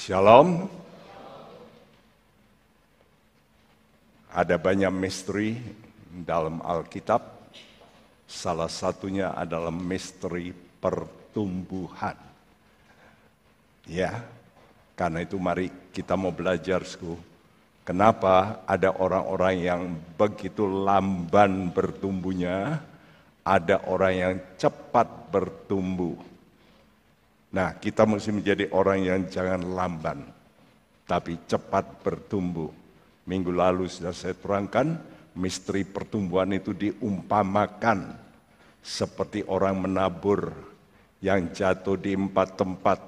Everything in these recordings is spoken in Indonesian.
Shalom. Ada banyak misteri dalam Alkitab. Salah satunya adalah misteri pertumbuhan. Ya, karena itu mari kita mau belajar, Sku. Kenapa ada orang-orang yang begitu lamban bertumbuhnya, ada orang yang cepat bertumbuh. Nah, kita mesti menjadi orang yang jangan lamban, tapi cepat bertumbuh. Minggu lalu sudah saya terangkan, misteri pertumbuhan itu diumpamakan seperti orang menabur yang jatuh di empat tempat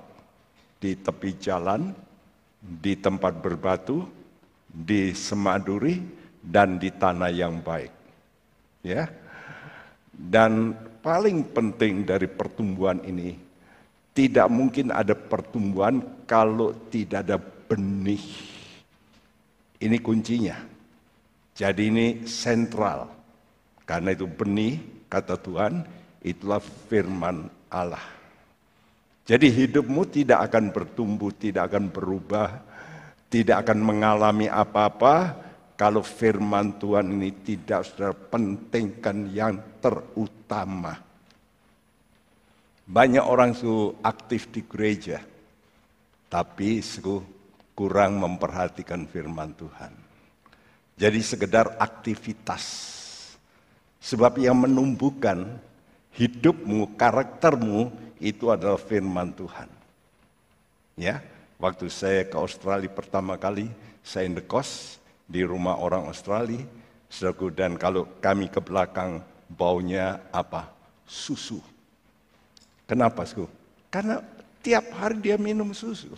di tepi jalan, di tempat berbatu, di semaduri, dan di tanah yang baik. Ya, dan paling penting dari pertumbuhan ini, tidak mungkin ada pertumbuhan kalau tidak ada benih. Ini kuncinya. Jadi ini sentral. Karena itu benih, kata Tuhan, itulah firman Allah. Jadi hidupmu tidak akan bertumbuh, tidak akan berubah, tidak akan mengalami apa-apa kalau firman Tuhan ini tidak sudah pentingkan yang terutama. Banyak orang su aktif di gereja, tapi su kurang memperhatikan firman Tuhan. Jadi sekedar aktivitas. Sebab yang menumbuhkan hidupmu, karaktermu itu adalah firman Tuhan. Ya, waktu saya ke Australia pertama kali, saya indekos di rumah orang Australia, dan kalau kami ke belakang baunya apa? Susu. Kenapa, Sku? Karena tiap hari dia minum susu.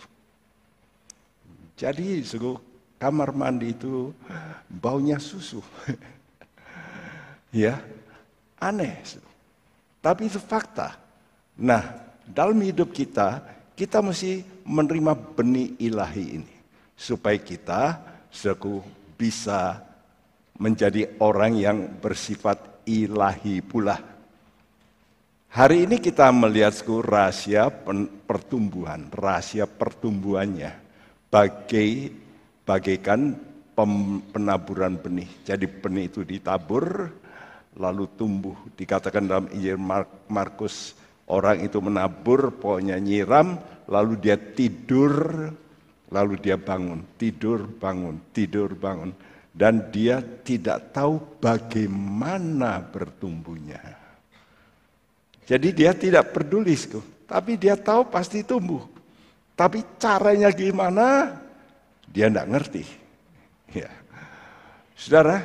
Jadi, Sku, kamar mandi itu baunya susu. ya, aneh. Sku. Tapi itu fakta. Nah, dalam hidup kita, kita mesti menerima benih ilahi ini. Supaya kita, Sku, bisa menjadi orang yang bersifat ilahi pula. Hari ini kita melihat rahasia pertumbuhan, rahasia pertumbuhannya bagai bagaikan penaburan benih. Jadi benih itu ditabur lalu tumbuh. Dikatakan dalam Injil Markus orang itu menabur, pokoknya nyiram, lalu dia tidur, lalu dia bangun, tidur, bangun, tidur, bangun. Dan dia tidak tahu bagaimana bertumbuhnya. Jadi dia tidak peduli, tapi dia tahu pasti tumbuh. Tapi caranya gimana? Dia tidak ngerti. Ya. Saudara,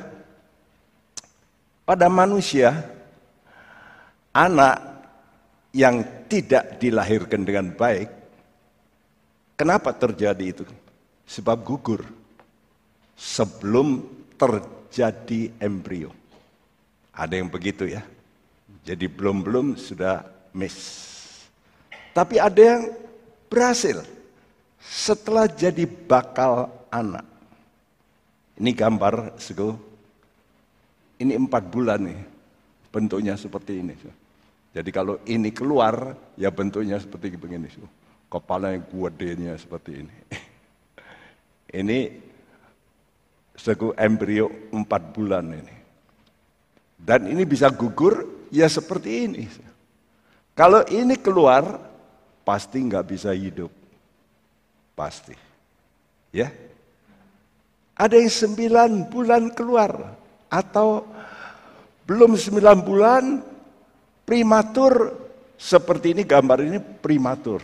pada manusia, anak yang tidak dilahirkan dengan baik, kenapa terjadi itu? Sebab gugur sebelum terjadi embrio. Ada yang begitu ya. Jadi belum-belum sudah miss. Tapi ada yang berhasil setelah jadi bakal anak. Ini gambar sego. Ini empat bulan nih. Bentuknya seperti ini. Jadi kalau ini keluar, ya bentuknya seperti begini. Kepala yang gedenya seperti ini. Ini sego embrio empat bulan ini. Dan ini bisa gugur ya seperti ini. Kalau ini keluar, pasti nggak bisa hidup. Pasti. Ya. Ada yang sembilan bulan keluar. Atau belum sembilan bulan, primatur. Seperti ini gambar ini primatur.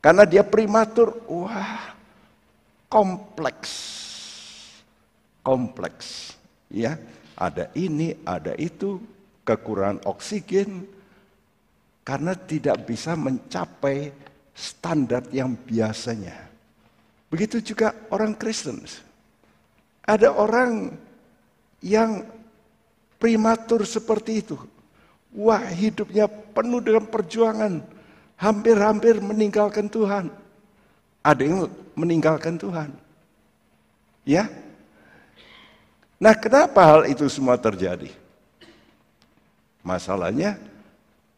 Karena dia primatur, wah kompleks. Kompleks. Ya, ada ini, ada itu, kekurangan oksigen, karena tidak bisa mencapai standar yang biasanya. Begitu juga orang Kristen. Ada orang yang primatur seperti itu. Wah hidupnya penuh dengan perjuangan. Hampir-hampir meninggalkan Tuhan. Ada yang meninggalkan Tuhan. Ya. Nah kenapa hal itu semua terjadi? Masalahnya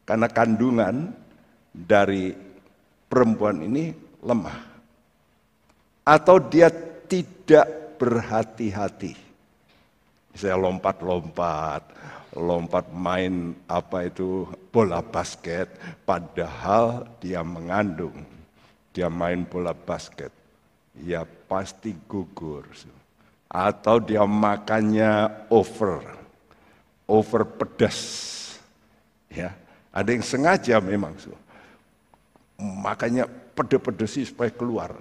karena kandungan dari perempuan ini lemah. atau dia tidak berhati-hati. Saya lompat-lompat, lompat main apa itu bola basket, padahal dia mengandung. Dia main bola basket, ya pasti gugur. Atau dia makannya over, over pedas. Ya, ada yang sengaja memang. Makanya pedes-pedes supaya keluar.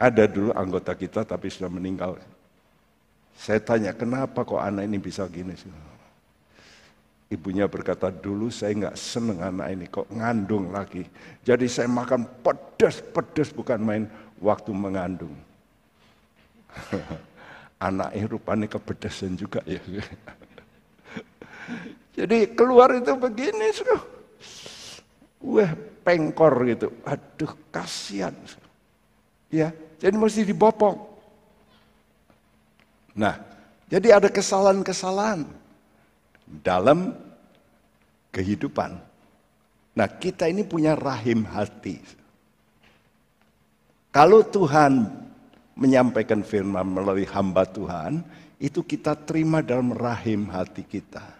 Ada dulu anggota kita tapi sudah meninggal. Saya tanya, kenapa kok anak ini bisa gini? Ibunya berkata, dulu saya nggak seneng anak ini, kok ngandung lagi. Jadi saya makan pedas-pedas bukan main waktu mengandung. Anaknya rupanya kepedasan juga ya. Jadi keluar itu begini, Wah, pengkor gitu. Aduh, kasihan. Ya, jadi mesti dibopong. Nah, jadi ada kesalahan-kesalahan dalam kehidupan. Nah, kita ini punya rahim hati. Kalau Tuhan menyampaikan firman melalui hamba Tuhan, itu kita terima dalam rahim hati kita.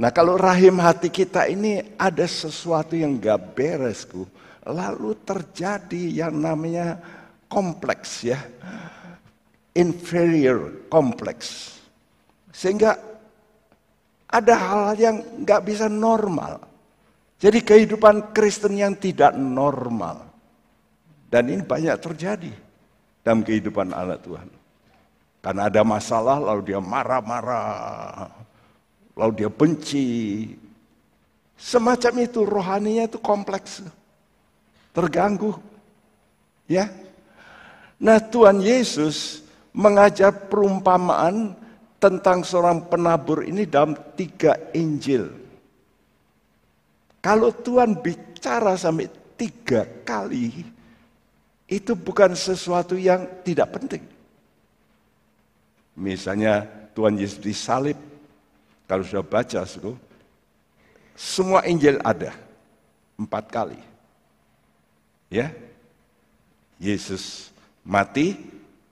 Nah kalau rahim hati kita ini ada sesuatu yang gak beresku, lalu terjadi yang namanya kompleks ya. Inferior kompleks. Sehingga ada hal yang gak bisa normal. Jadi kehidupan Kristen yang tidak normal. Dan ini banyak terjadi dalam kehidupan anak Tuhan. Karena ada masalah lalu dia marah-marah lalu dia benci. Semacam itu rohaninya itu kompleks. Terganggu. Ya. Nah, Tuhan Yesus mengajar perumpamaan tentang seorang penabur ini dalam tiga Injil. Kalau Tuhan bicara sampai tiga kali, itu bukan sesuatu yang tidak penting. Misalnya Tuhan Yesus disalib, kalau sudah baca, semua Injil ada. Empat kali. Ya, Yesus mati,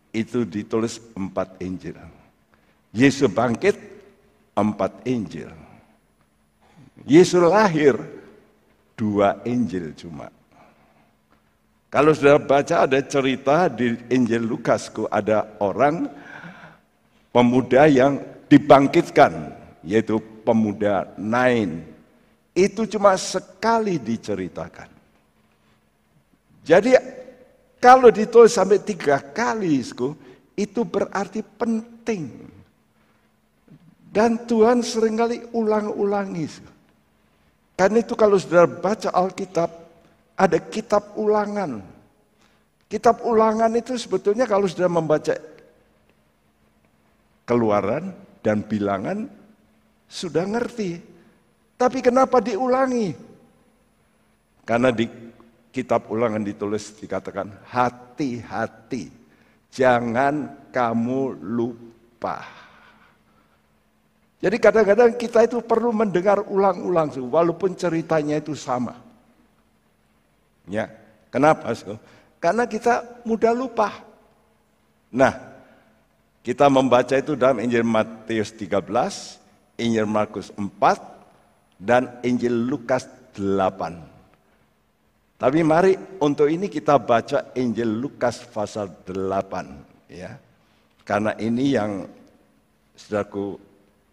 itu ditulis empat Injil. Yesus bangkit, empat Injil. Yesus lahir, dua Injil cuma. Kalau sudah baca ada cerita di Injil Lukasku ada orang pemuda yang dibangkitkan yaitu pemuda Nain. Itu cuma sekali diceritakan. Jadi kalau ditulis sampai tiga kali, itu berarti penting. Dan Tuhan sering kali ulang-ulangi. Karena itu kalau sudah baca Alkitab, ada kitab ulangan. Kitab ulangan itu sebetulnya kalau sudah membaca keluaran dan bilangan, sudah ngerti. Tapi kenapa diulangi? Karena di kitab ulangan ditulis dikatakan hati-hati. Jangan kamu lupa. Jadi kadang-kadang kita itu perlu mendengar ulang-ulang walaupun ceritanya itu sama. Ya, kenapa? Karena kita mudah lupa. Nah, kita membaca itu dalam Injil Matius 13 Injil Markus 4 dan Injil Lukas 8. Tapi mari untuk ini kita baca Injil Lukas pasal 8 ya. Karena ini yang saudaraku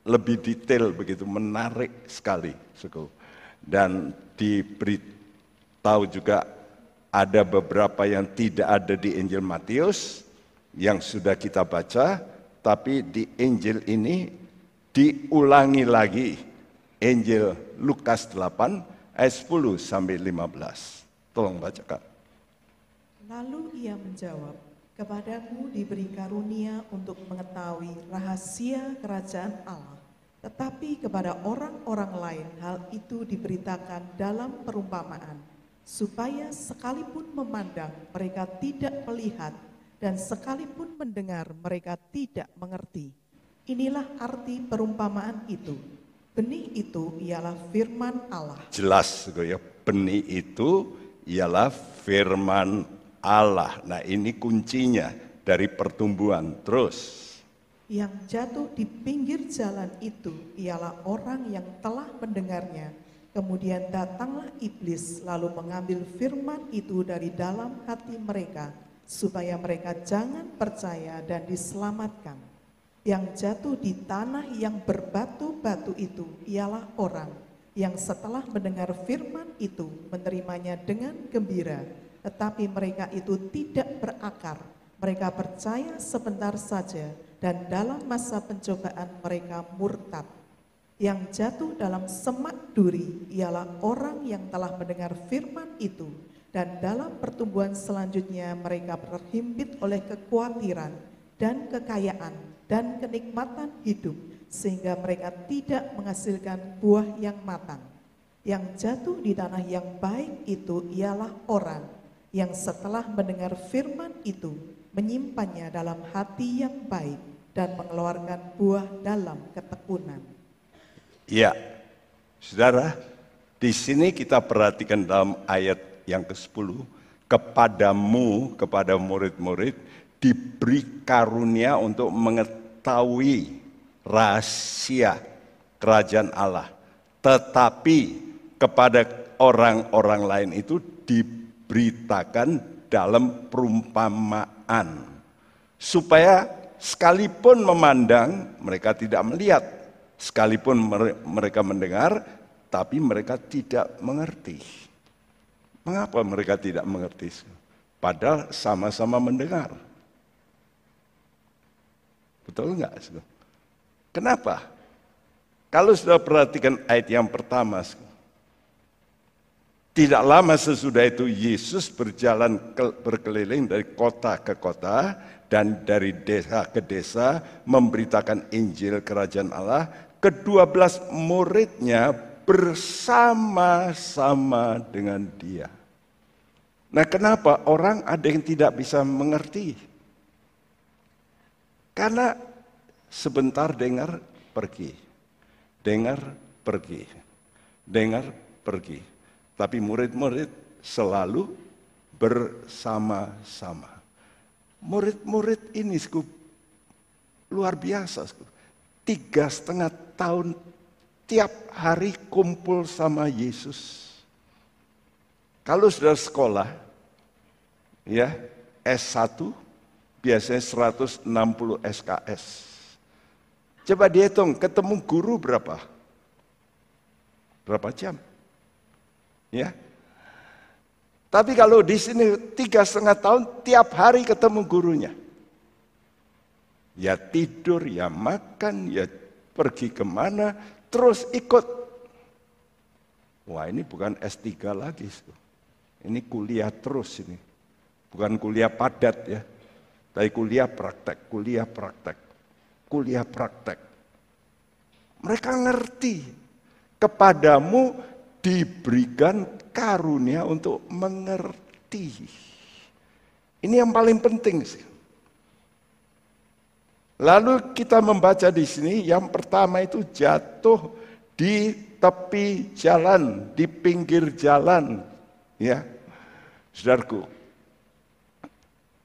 lebih detail begitu menarik sekali suku. Dan diberitahu juga ada beberapa yang tidak ada di Injil Matius yang sudah kita baca, tapi di Injil ini diulangi lagi Injil Lukas 8 ayat 10 sampai 15. Tolong bacakan. Lalu ia menjawab, Kepadaku diberi karunia untuk mengetahui rahasia kerajaan Allah. Tetapi kepada orang-orang lain hal itu diberitakan dalam perumpamaan, supaya sekalipun memandang mereka tidak melihat, dan sekalipun mendengar mereka tidak mengerti Inilah arti perumpamaan itu. Benih itu ialah firman Allah. Jelas ya, benih itu ialah firman Allah. Nah, ini kuncinya dari pertumbuhan. Terus Yang jatuh di pinggir jalan itu ialah orang yang telah mendengarnya. Kemudian datanglah iblis lalu mengambil firman itu dari dalam hati mereka supaya mereka jangan percaya dan diselamatkan. Yang jatuh di tanah yang berbatu-batu itu ialah orang yang setelah mendengar firman itu menerimanya dengan gembira, tetapi mereka itu tidak berakar. Mereka percaya sebentar saja dan dalam masa pencobaan mereka murtad. Yang jatuh dalam semak duri ialah orang yang telah mendengar firman itu dan dalam pertumbuhan selanjutnya mereka terhimpit oleh kekhawatiran dan kekayaan dan kenikmatan hidup sehingga mereka tidak menghasilkan buah yang matang. Yang jatuh di tanah yang baik itu ialah orang yang setelah mendengar firman itu menyimpannya dalam hati yang baik dan mengeluarkan buah dalam ketekunan. Ya, saudara, di sini kita perhatikan dalam ayat yang ke-10, kepadamu, kepada murid-murid, diberi karunia untuk mengetahui rahasia kerajaan Allah. Tetapi kepada orang-orang lain itu diberitakan dalam perumpamaan. Supaya sekalipun memandang, mereka tidak melihat. Sekalipun mereka mendengar, tapi mereka tidak mengerti. Mengapa mereka tidak mengerti? Padahal sama-sama mendengar. Betul enggak? Kenapa? Kalau sudah perhatikan ayat yang pertama, tidak lama sesudah itu Yesus berjalan berkeliling dari kota ke kota dan dari desa ke desa memberitakan Injil Kerajaan Allah. Kedua belas muridnya bersama-sama dengan dia. Nah kenapa orang ada yang tidak bisa mengerti? Karena sebentar dengar pergi, dengar pergi, dengar pergi. Tapi murid-murid selalu bersama-sama. Murid-murid ini sku, luar biasa. Sku. Tiga setengah tahun tiap hari kumpul sama Yesus. Kalau sudah sekolah, ya S1 biasanya 160 SKS. Coba dihitung, ketemu guru berapa? Berapa jam? Ya, tapi kalau di sini tiga setengah tahun tiap hari ketemu gurunya. Ya tidur, ya makan, ya pergi ke mana, terus ikut. Wah ini bukan S3 lagi. Ini kuliah terus ini. Bukan kuliah padat ya. Tapi kuliah praktek, kuliah praktek, kuliah praktek. Mereka ngerti kepadamu diberikan karunia untuk mengerti. Ini yang paling penting sih. Lalu kita membaca di sini yang pertama itu jatuh di tepi jalan, di pinggir jalan, ya. Saudaraku.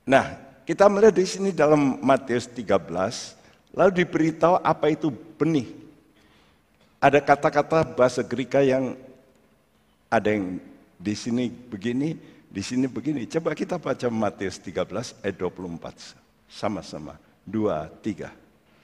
Nah, kita melihat di sini dalam Matius 13, lalu diberitahu apa itu benih. Ada kata-kata bahasa Greka yang ada yang di sini begini, di sini begini. Coba kita baca Matius 13 ayat 24. Sama-sama. Dua, tiga.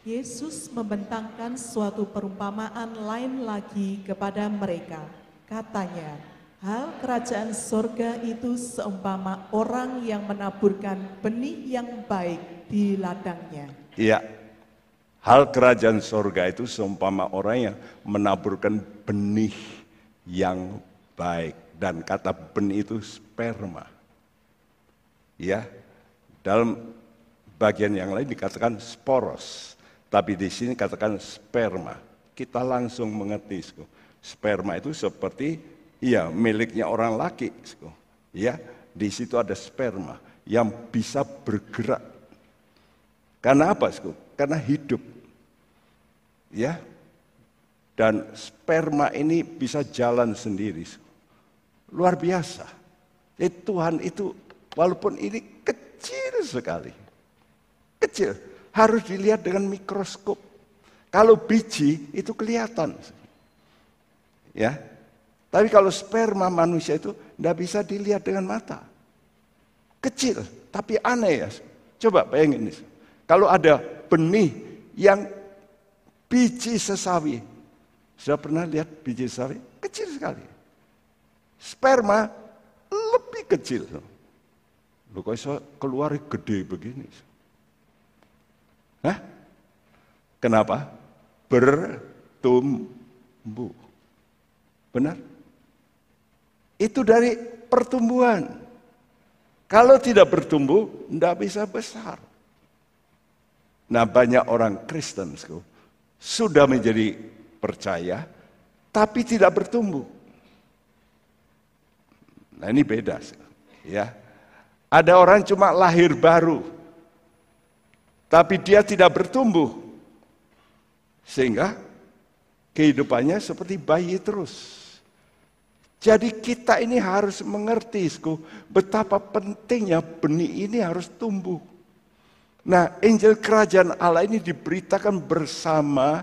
Yesus membentangkan suatu perumpamaan lain lagi kepada mereka. Katanya, hal kerajaan sorga itu seumpama orang yang menaburkan benih yang baik di ladangnya. Iya, hal kerajaan sorga itu seumpama orang yang menaburkan benih yang baik. Dan kata benih itu sperma. Ya, dalam bagian yang lain dikatakan sporos. Tapi di sini katakan sperma. Kita langsung mengerti. Sperma itu seperti ya miliknya orang laki. Ya, di situ ada sperma yang bisa bergerak. Karena apa? Karena hidup. Ya, dan sperma ini bisa jalan sendiri. Luar biasa. Jadi Tuhan itu Walaupun ini kecil sekali. Kecil. Harus dilihat dengan mikroskop. Kalau biji itu kelihatan. Ya. Tapi kalau sperma manusia itu tidak bisa dilihat dengan mata. Kecil, tapi aneh ya. Coba bayangin ini. Kalau ada benih yang biji sesawi. Sudah pernah lihat biji sesawi? Kecil sekali. Sperma lebih kecil. Lu kok bisa keluar gede begini? Hah? Kenapa? Bertumbuh. Benar? Itu dari pertumbuhan. Kalau tidak bertumbuh, tidak bisa besar. Nah banyak orang Kristen sudah menjadi percaya, tapi tidak bertumbuh. Nah ini beda. Ya. Ada orang cuma lahir baru, tapi dia tidak bertumbuh. Sehingga kehidupannya seperti bayi terus. Jadi kita ini harus mengerti betapa pentingnya benih ini harus tumbuh. Nah, Injil Kerajaan Allah ini diberitakan bersama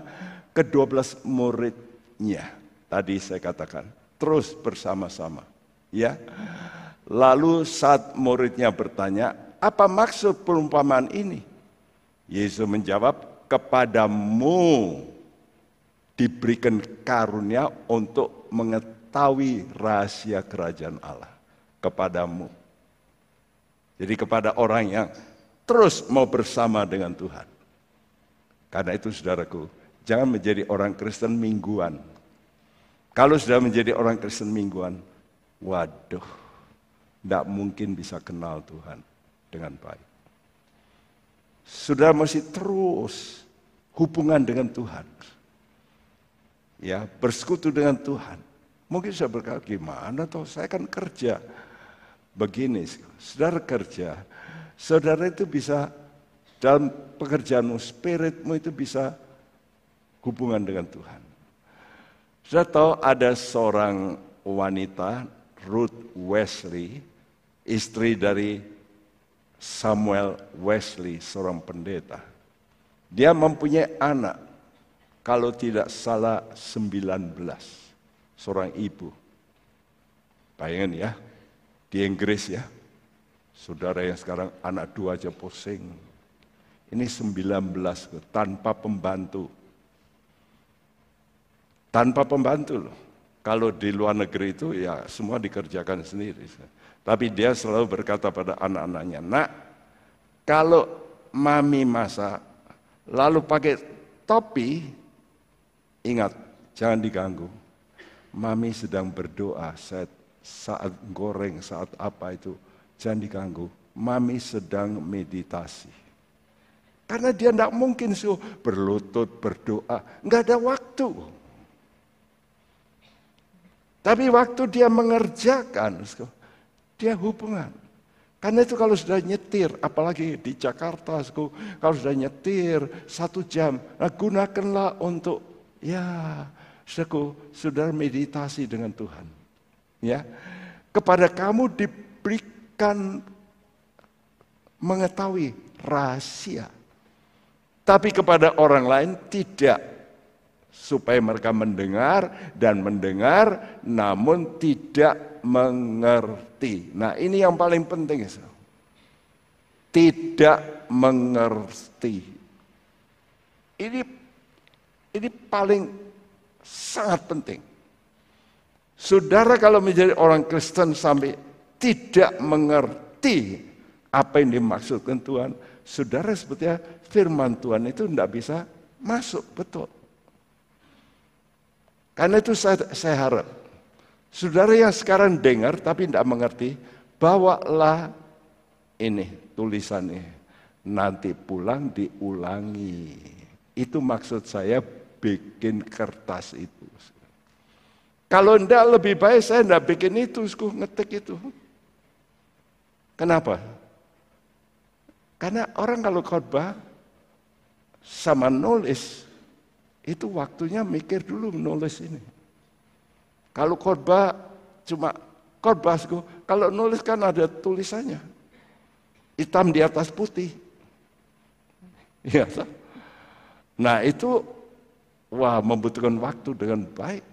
kedua belas muridnya. Tadi saya katakan, terus bersama-sama. Ya. Lalu saat muridnya bertanya, apa maksud perumpamaan ini? Yesus menjawab, kepadamu diberikan karunia untuk mengetahui rahasia kerajaan Allah. Kepadamu. Jadi kepada orang yang terus mau bersama dengan Tuhan. Karena itu saudaraku, jangan menjadi orang Kristen mingguan. Kalau sudah menjadi orang Kristen mingguan, waduh, tidak mungkin bisa kenal Tuhan dengan baik. Sudah masih terus hubungan dengan Tuhan. Ya, bersekutu dengan Tuhan. Mungkin saya berkata, gimana toh saya kan kerja. Begini, saudara kerja. Saudara itu bisa dalam pekerjaanmu, spiritmu itu bisa hubungan dengan Tuhan. Saya tahu ada seorang wanita, Ruth Wesley, istri dari Samuel Wesley, seorang pendeta. Dia mempunyai anak, kalau tidak salah 19, seorang ibu. Bayangin ya, di Inggris ya, saudara yang sekarang anak dua aja pusing. Ini 19 tanpa pembantu. Tanpa pembantu loh. Kalau di luar negeri itu ya semua dikerjakan sendiri. Tapi dia selalu berkata pada anak-anaknya, nak kalau mami masak lalu pakai topi, ingat jangan diganggu. Mami sedang berdoa saat, saat goreng, saat apa itu, jangan diganggu. Mami sedang meditasi. Karena dia tidak mungkin suh berlutut, berdoa. Nggak ada waktu. Tapi waktu dia mengerjakan, dia hubungan. Karena itu kalau sudah nyetir, apalagi di Jakarta, kalau sudah nyetir satu jam, nah gunakanlah untuk ya, suku, sudah meditasi dengan Tuhan. Ya, kepada kamu diberikan mengetahui rahasia, tapi kepada orang lain tidak, supaya mereka mendengar dan mendengar, namun tidak mengerti. Nah ini yang paling penting. Tidak mengerti. Ini ini paling sangat penting. Saudara kalau menjadi orang Kristen sampai tidak mengerti apa yang dimaksudkan Tuhan, saudara sebetulnya firman Tuhan itu tidak bisa masuk betul. Karena itu saya, saya harap Saudara yang sekarang dengar tapi tidak mengerti, bawalah ini tulisannya. Nanti pulang diulangi. Itu maksud saya bikin kertas itu. Kalau tidak lebih baik saya tidak bikin itu, ngetik itu. Kenapa? Karena orang kalau khotbah sama nulis, itu waktunya mikir dulu nulis ini. Kalau khotbah cuma khotbah, kalau nulis kan ada tulisannya. Hitam di atas putih. Ya, nah itu wah membutuhkan waktu dengan baik.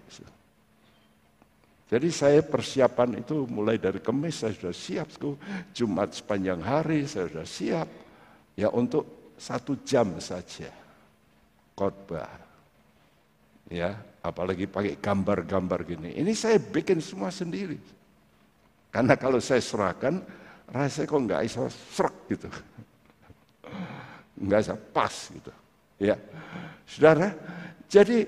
Jadi saya persiapan itu mulai dari kemis saya sudah siap, Jumat sepanjang hari saya sudah siap. Ya untuk satu jam saja khotbah. Ya, apalagi pakai gambar-gambar gini. Ini saya bikin semua sendiri. Karena kalau saya serahkan, rasanya kok nggak bisa serak gitu. Nggak bisa pas gitu. Ya, saudara. Jadi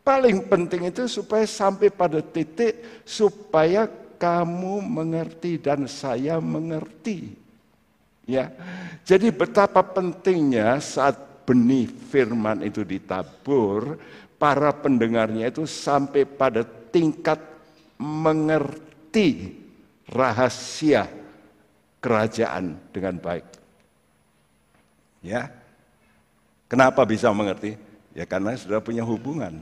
paling penting itu supaya sampai pada titik supaya kamu mengerti dan saya mengerti. Ya. Jadi betapa pentingnya saat benih firman itu ditabur, para pendengarnya itu sampai pada tingkat mengerti rahasia kerajaan dengan baik. Ya. Kenapa bisa mengerti? Ya karena sudah punya hubungan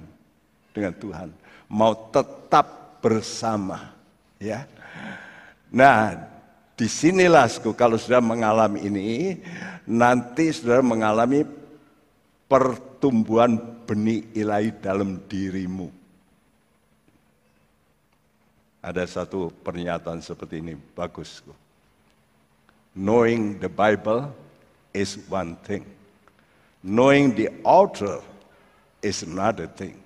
dengan Tuhan. Mau tetap bersama. Ya. Nah, di sinilah kalau sudah mengalami ini, nanti sudah mengalami pertumbuhan benih ilahi dalam dirimu. Ada satu pernyataan seperti ini, bagus. Knowing the Bible is one thing. Knowing the author is another thing.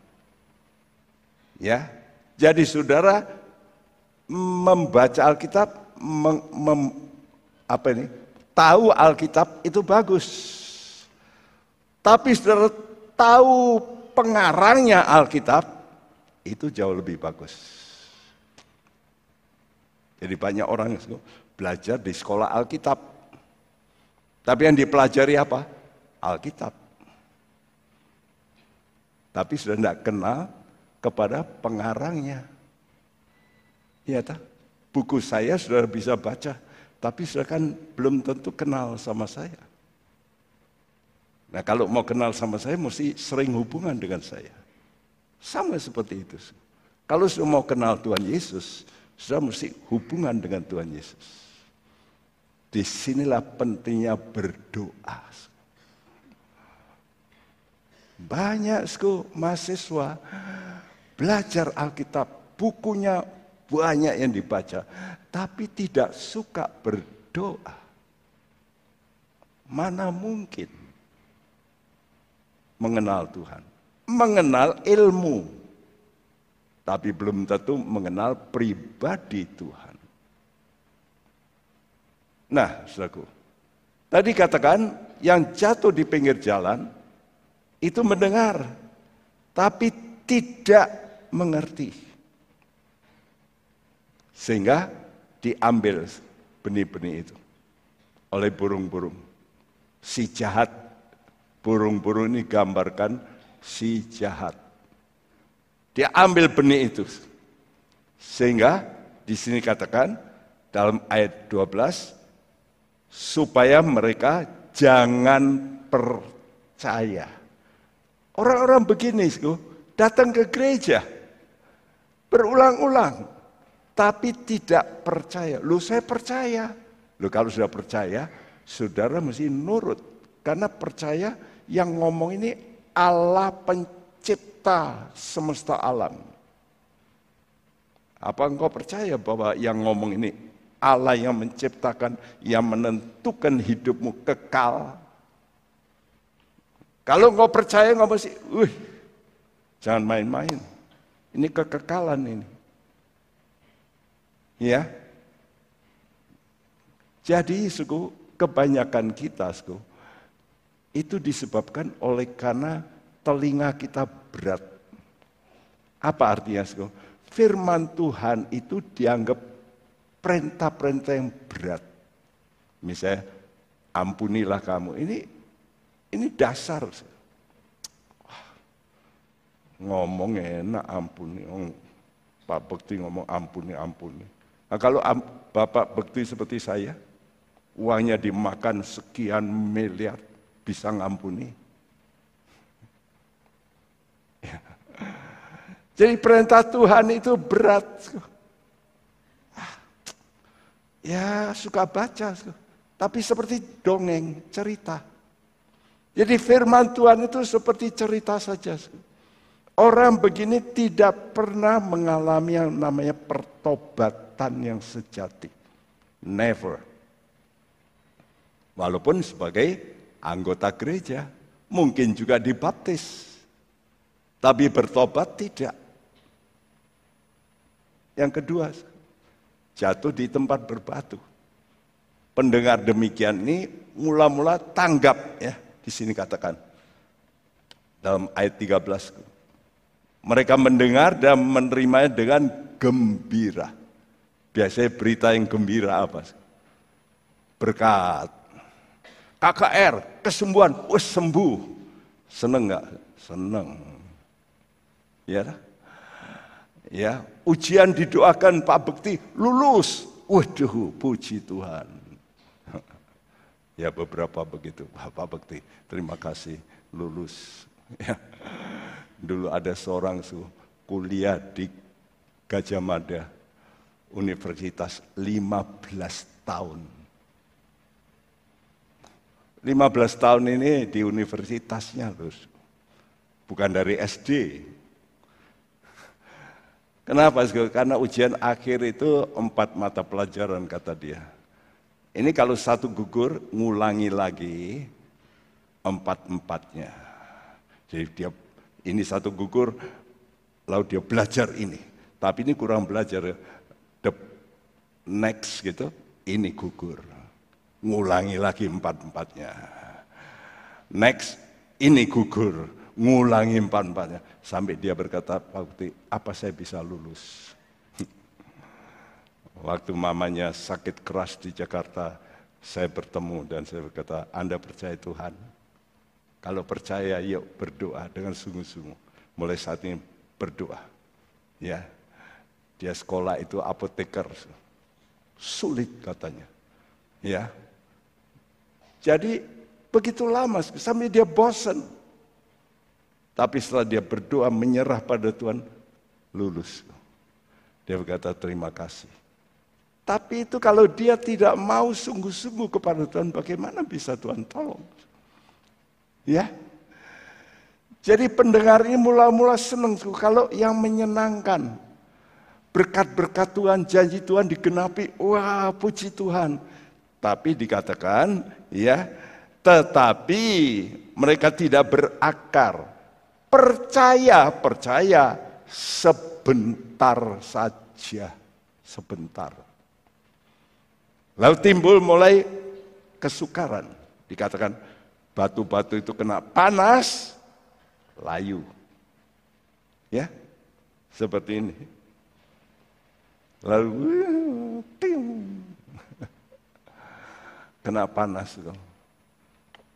Ya, jadi saudara membaca Alkitab, mem, mem, apa ini, tahu Alkitab itu bagus. Tapi saudara tahu pengarangnya Alkitab, itu jauh lebih bagus. Jadi banyak orang belajar di sekolah Alkitab. Tapi yang dipelajari apa? Alkitab. Tapi sudah tidak kenal kepada pengarangnya. Iya tak? Buku saya sudah bisa baca, tapi sudah kan belum tentu kenal sama saya. Nah kalau mau kenal sama saya mesti sering hubungan dengan saya. Sama seperti itu. Kalau sudah mau kenal Tuhan Yesus, sudah mesti hubungan dengan Tuhan Yesus. Di sinilah pentingnya berdoa. Banyak sku mahasiswa belajar Alkitab, bukunya banyak yang dibaca, tapi tidak suka berdoa. Mana mungkin? mengenal Tuhan. Mengenal ilmu. Tapi belum tentu mengenal pribadi Tuhan. Nah, saudaraku. Tadi katakan yang jatuh di pinggir jalan itu mendengar. Tapi tidak mengerti. Sehingga diambil benih-benih itu oleh burung-burung. Si jahat Burung-burung ini gambarkan si jahat. Dia ambil benih itu. Sehingga di sini katakan dalam ayat 12 supaya mereka jangan percaya. Orang-orang begini datang ke gereja berulang-ulang tapi tidak percaya. Lu saya percaya. Lu kalau sudah percaya, saudara mesti nurut karena percaya yang ngomong ini Allah pencipta semesta alam. Apa engkau percaya bahwa yang ngomong ini Allah yang menciptakan, yang menentukan hidupmu kekal? Kalau engkau percaya, engkau mesti, wih, jangan main-main. Ini kekekalan ini. Ya. Jadi, suku, kebanyakan kita, suku, itu disebabkan oleh karena telinga kita berat. Apa artinya? Firman Tuhan itu dianggap perintah-perintah yang berat. Misalnya, ampunilah kamu. Ini ini dasar. ngomong enak ampuni. Oh, Pak Bekti ngomong ampuni, ampuni. Nah, kalau Bapak Bekti seperti saya, uangnya dimakan sekian miliar, bisa ngampuni. Ya. Jadi perintah Tuhan itu berat. Ya suka baca. tapi seperti dongeng, cerita. Jadi firman Tuhan itu seperti cerita saja. Orang begini tidak pernah mengalami yang namanya pertobatan yang sejati. Never. Walaupun sebagai anggota gereja, mungkin juga dibaptis. Tapi bertobat tidak. Yang kedua, jatuh di tempat berbatu. Pendengar demikian ini mula-mula tanggap ya di sini katakan. Dalam ayat 13. Mereka mendengar dan menerimanya dengan gembira. Biasanya berita yang gembira apa? Berkat. KKR, kesembuhan, wes sembuh. Seneng nggak? Seneng. Ya, ya ujian didoakan Pak Bekti lulus. Waduh, puji Tuhan. Ya beberapa begitu, Bapak Bekti. Terima kasih lulus. Ya. Dulu ada seorang su, kuliah di Gajah Mada, Universitas 15 tahun. 15 tahun ini di universitasnya terus. Bukan dari SD. Kenapa? Karena ujian akhir itu empat mata pelajaran kata dia ini kalau satu gugur, ngulangi lagi empat-empatnya. Jadi dia ini satu gugur, lalu dia belajar ini. Tapi ini kurang belajar. The next gitu, ini gugur. Ngulangi lagi empat-empatnya. Next, ini gugur. Ngulangi empat-empatnya. Sampai dia berkata, Pak Bukti, apa saya bisa lulus? Waktu mamanya sakit keras di Jakarta, saya bertemu dan saya berkata, Anda percaya Tuhan? Kalau percaya, yuk berdoa dengan sungguh-sungguh. Mulai saat ini berdoa. Ya, dia sekolah itu apoteker. Sulit katanya. Ya. Jadi begitu lama sampai dia bosan. Tapi setelah dia berdoa menyerah pada Tuhan, lulus. Dia berkata terima kasih. Tapi itu kalau dia tidak mau sungguh-sungguh kepada Tuhan, bagaimana bisa Tuhan tolong? Ya. Jadi pendengar ini mula-mula senang kalau yang menyenangkan. Berkat-berkat Tuhan, janji Tuhan digenapi. Wah, puji Tuhan. Tapi dikatakan, ya, tetapi mereka tidak berakar. Percaya, percaya sebentar saja. Sebentar. Lalu timbul mulai kesukaran. Dikatakan batu-batu itu kena panas, layu. Ya, seperti ini. Lalu ting, kena panas.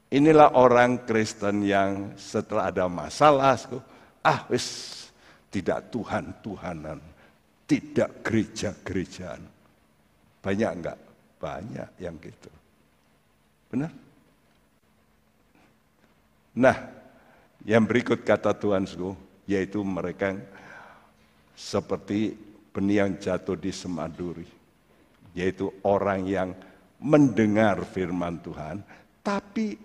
Inilah orang Kristen yang setelah ada masalah, ah wis tidak Tuhan Tuhanan, tidak gereja-gerejaan. Banyak enggak? Banyak yang gitu. Benar? Nah, yang berikut kata Tuhan yaitu mereka seperti benih yang jatuh di semaduri. Yaitu orang yang mendengar firman Tuhan, tapi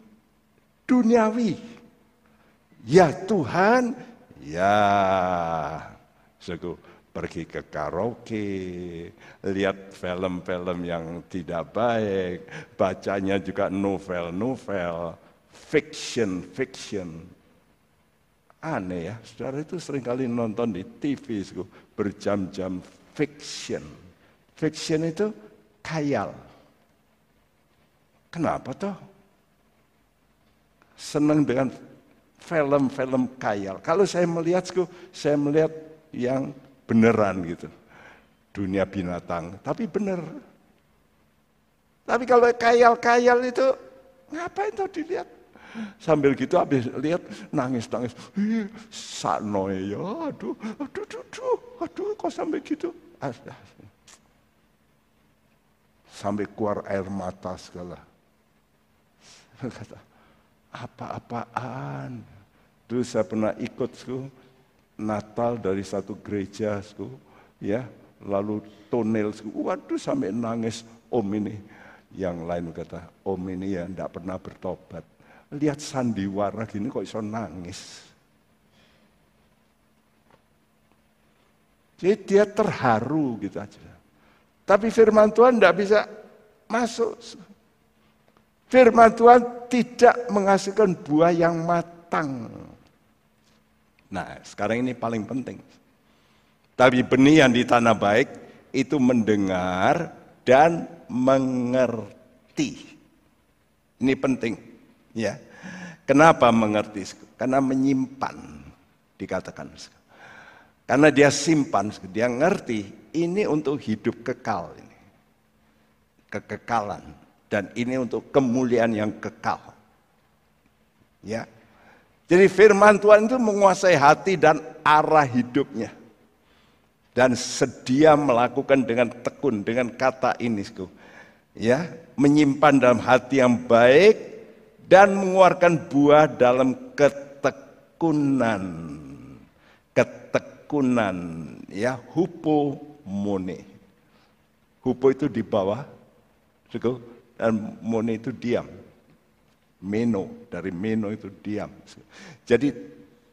duniawi. Ya Tuhan, ya. Suku, pergi ke karaoke, lihat film-film yang tidak baik, bacanya juga novel-novel, fiction, fiction. Aneh ya, saudara itu sering kali nonton di TV berjam-jam fiction. Fiction itu khayal. Kenapa toh? Senang dengan film-film khayal. Kalau saya melihat, saya melihat yang beneran gitu. Dunia binatang, tapi bener. Tapi kalau kayal-kayal itu, ngapain tuh dilihat? Sambil gitu habis lihat nangis-nangis. Sakno ya, aduh, aduh, aduh, aduh, aduh, kok sampai gitu? Sampai keluar air mata segala. Kata, apa-apaan? Dulu saya pernah ikut Natal dari satu gereja, ya, lalu tonel, waduh sampai nangis om ini. Yang lain kata, om ini ya tidak pernah bertobat. Lihat sandiwara gini kok iso nangis. Jadi dia terharu gitu aja. Tapi firman Tuhan tidak bisa masuk. Firman Tuhan tidak menghasilkan buah yang matang. Nah, sekarang ini paling penting. Tapi benih yang di tanah baik itu mendengar dan mengerti. Ini penting, ya. Kenapa mengerti? Karena menyimpan dikatakan. Karena dia simpan, dia ngerti ini untuk hidup kekal ini. Kekekalan dan ini untuk kemuliaan yang kekal. Ya. Jadi firman Tuhan itu menguasai hati dan arah hidupnya. Dan sedia melakukan dengan tekun, dengan kata ini. Ya, menyimpan dalam hati yang baik dan mengeluarkan buah dalam ketekunan. Ketekunan ya hupo mone. Hupo itu di bawah, dan mone itu diam. Meno dari meno itu diam. Jadi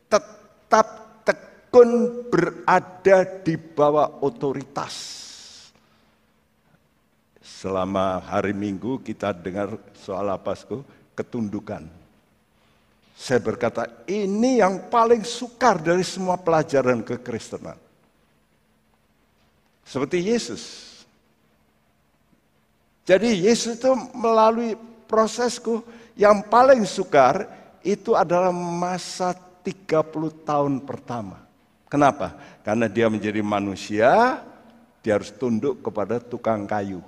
tetap tekun berada di bawah otoritas. Selama hari Minggu kita dengar soal apa, ketundukan saya berkata, ini yang paling sukar dari semua pelajaran kekristenan. Seperti Yesus. Jadi Yesus itu melalui prosesku yang paling sukar itu adalah masa 30 tahun pertama. Kenapa? Karena dia menjadi manusia, dia harus tunduk kepada tukang kayu.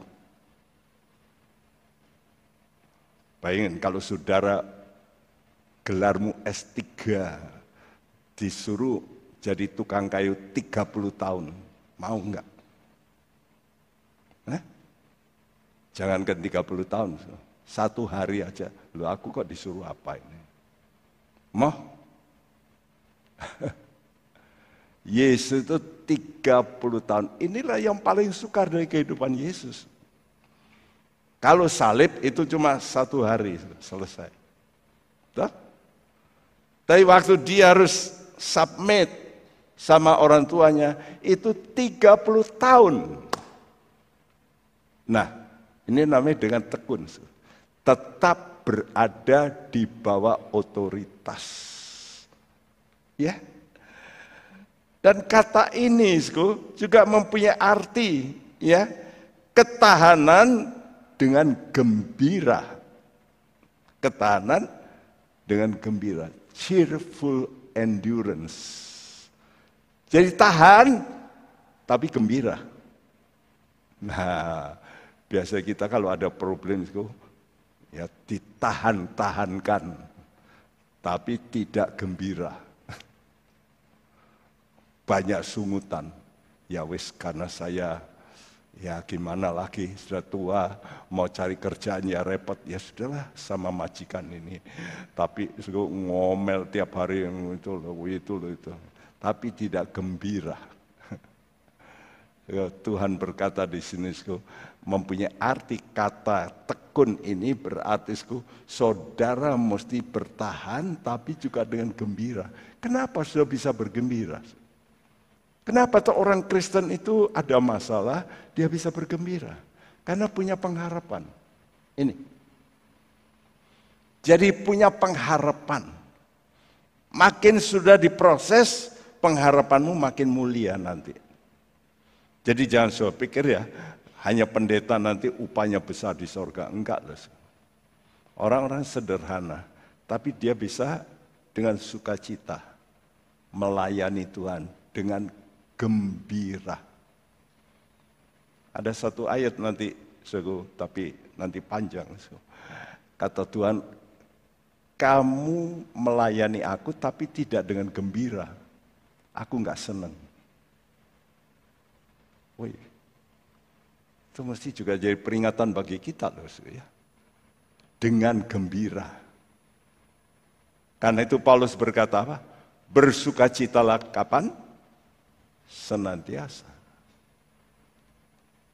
Bayangin kalau saudara gelarmu S3 disuruh jadi tukang kayu 30 tahun. Mau enggak? Eh? Jangan ke 30 tahun. Satu hari aja. Lu aku kok disuruh apa ini? Mau? Yesus itu 30 tahun. Inilah yang paling sukar dari kehidupan Yesus. Kalau salib itu cuma satu hari selesai. Tuh? Tapi waktu dia harus submit sama orang tuanya itu 30 tahun. Nah, ini namanya dengan tekun. Tetap berada di bawah otoritas. Ya. Dan kata ini juga mempunyai arti ya, ketahanan dengan gembira. Ketahanan dengan gembira cheerful endurance. Jadi tahan, tapi gembira. Nah, biasa kita kalau ada problem itu, ya ditahan-tahankan, tapi tidak gembira. Banyak sungutan. Ya wis karena saya Ya gimana lagi, sudah tua, mau cari kerjaan ya repot. Ya sudahlah sama majikan ini. Tapi ngomel tiap hari yang itu loh, itu loh itu. Tapi tidak gembira. Ya, Tuhan berkata di sini, mempunyai arti kata tekun ini berarti saudara mesti bertahan tapi juga dengan gembira. Kenapa sudah bisa bergembira? Kenapa orang Kristen itu ada masalah, dia bisa bergembira? Karena punya pengharapan. Ini. Jadi punya pengharapan. Makin sudah diproses, pengharapanmu makin mulia nanti. Jadi jangan so pikir ya, hanya pendeta nanti upahnya besar di sorga. Enggak. Orang-orang sederhana, tapi dia bisa dengan sukacita melayani Tuhan dengan gembira. Ada satu ayat nanti, suku, tapi nanti panjang. Suku. Kata Tuhan, kamu melayani aku tapi tidak dengan gembira. Aku nggak senang. Woi, itu mesti juga jadi peringatan bagi kita loh, ya. Dengan gembira. Karena itu Paulus berkata apa? Bersukacitalah kapan? senantiasa.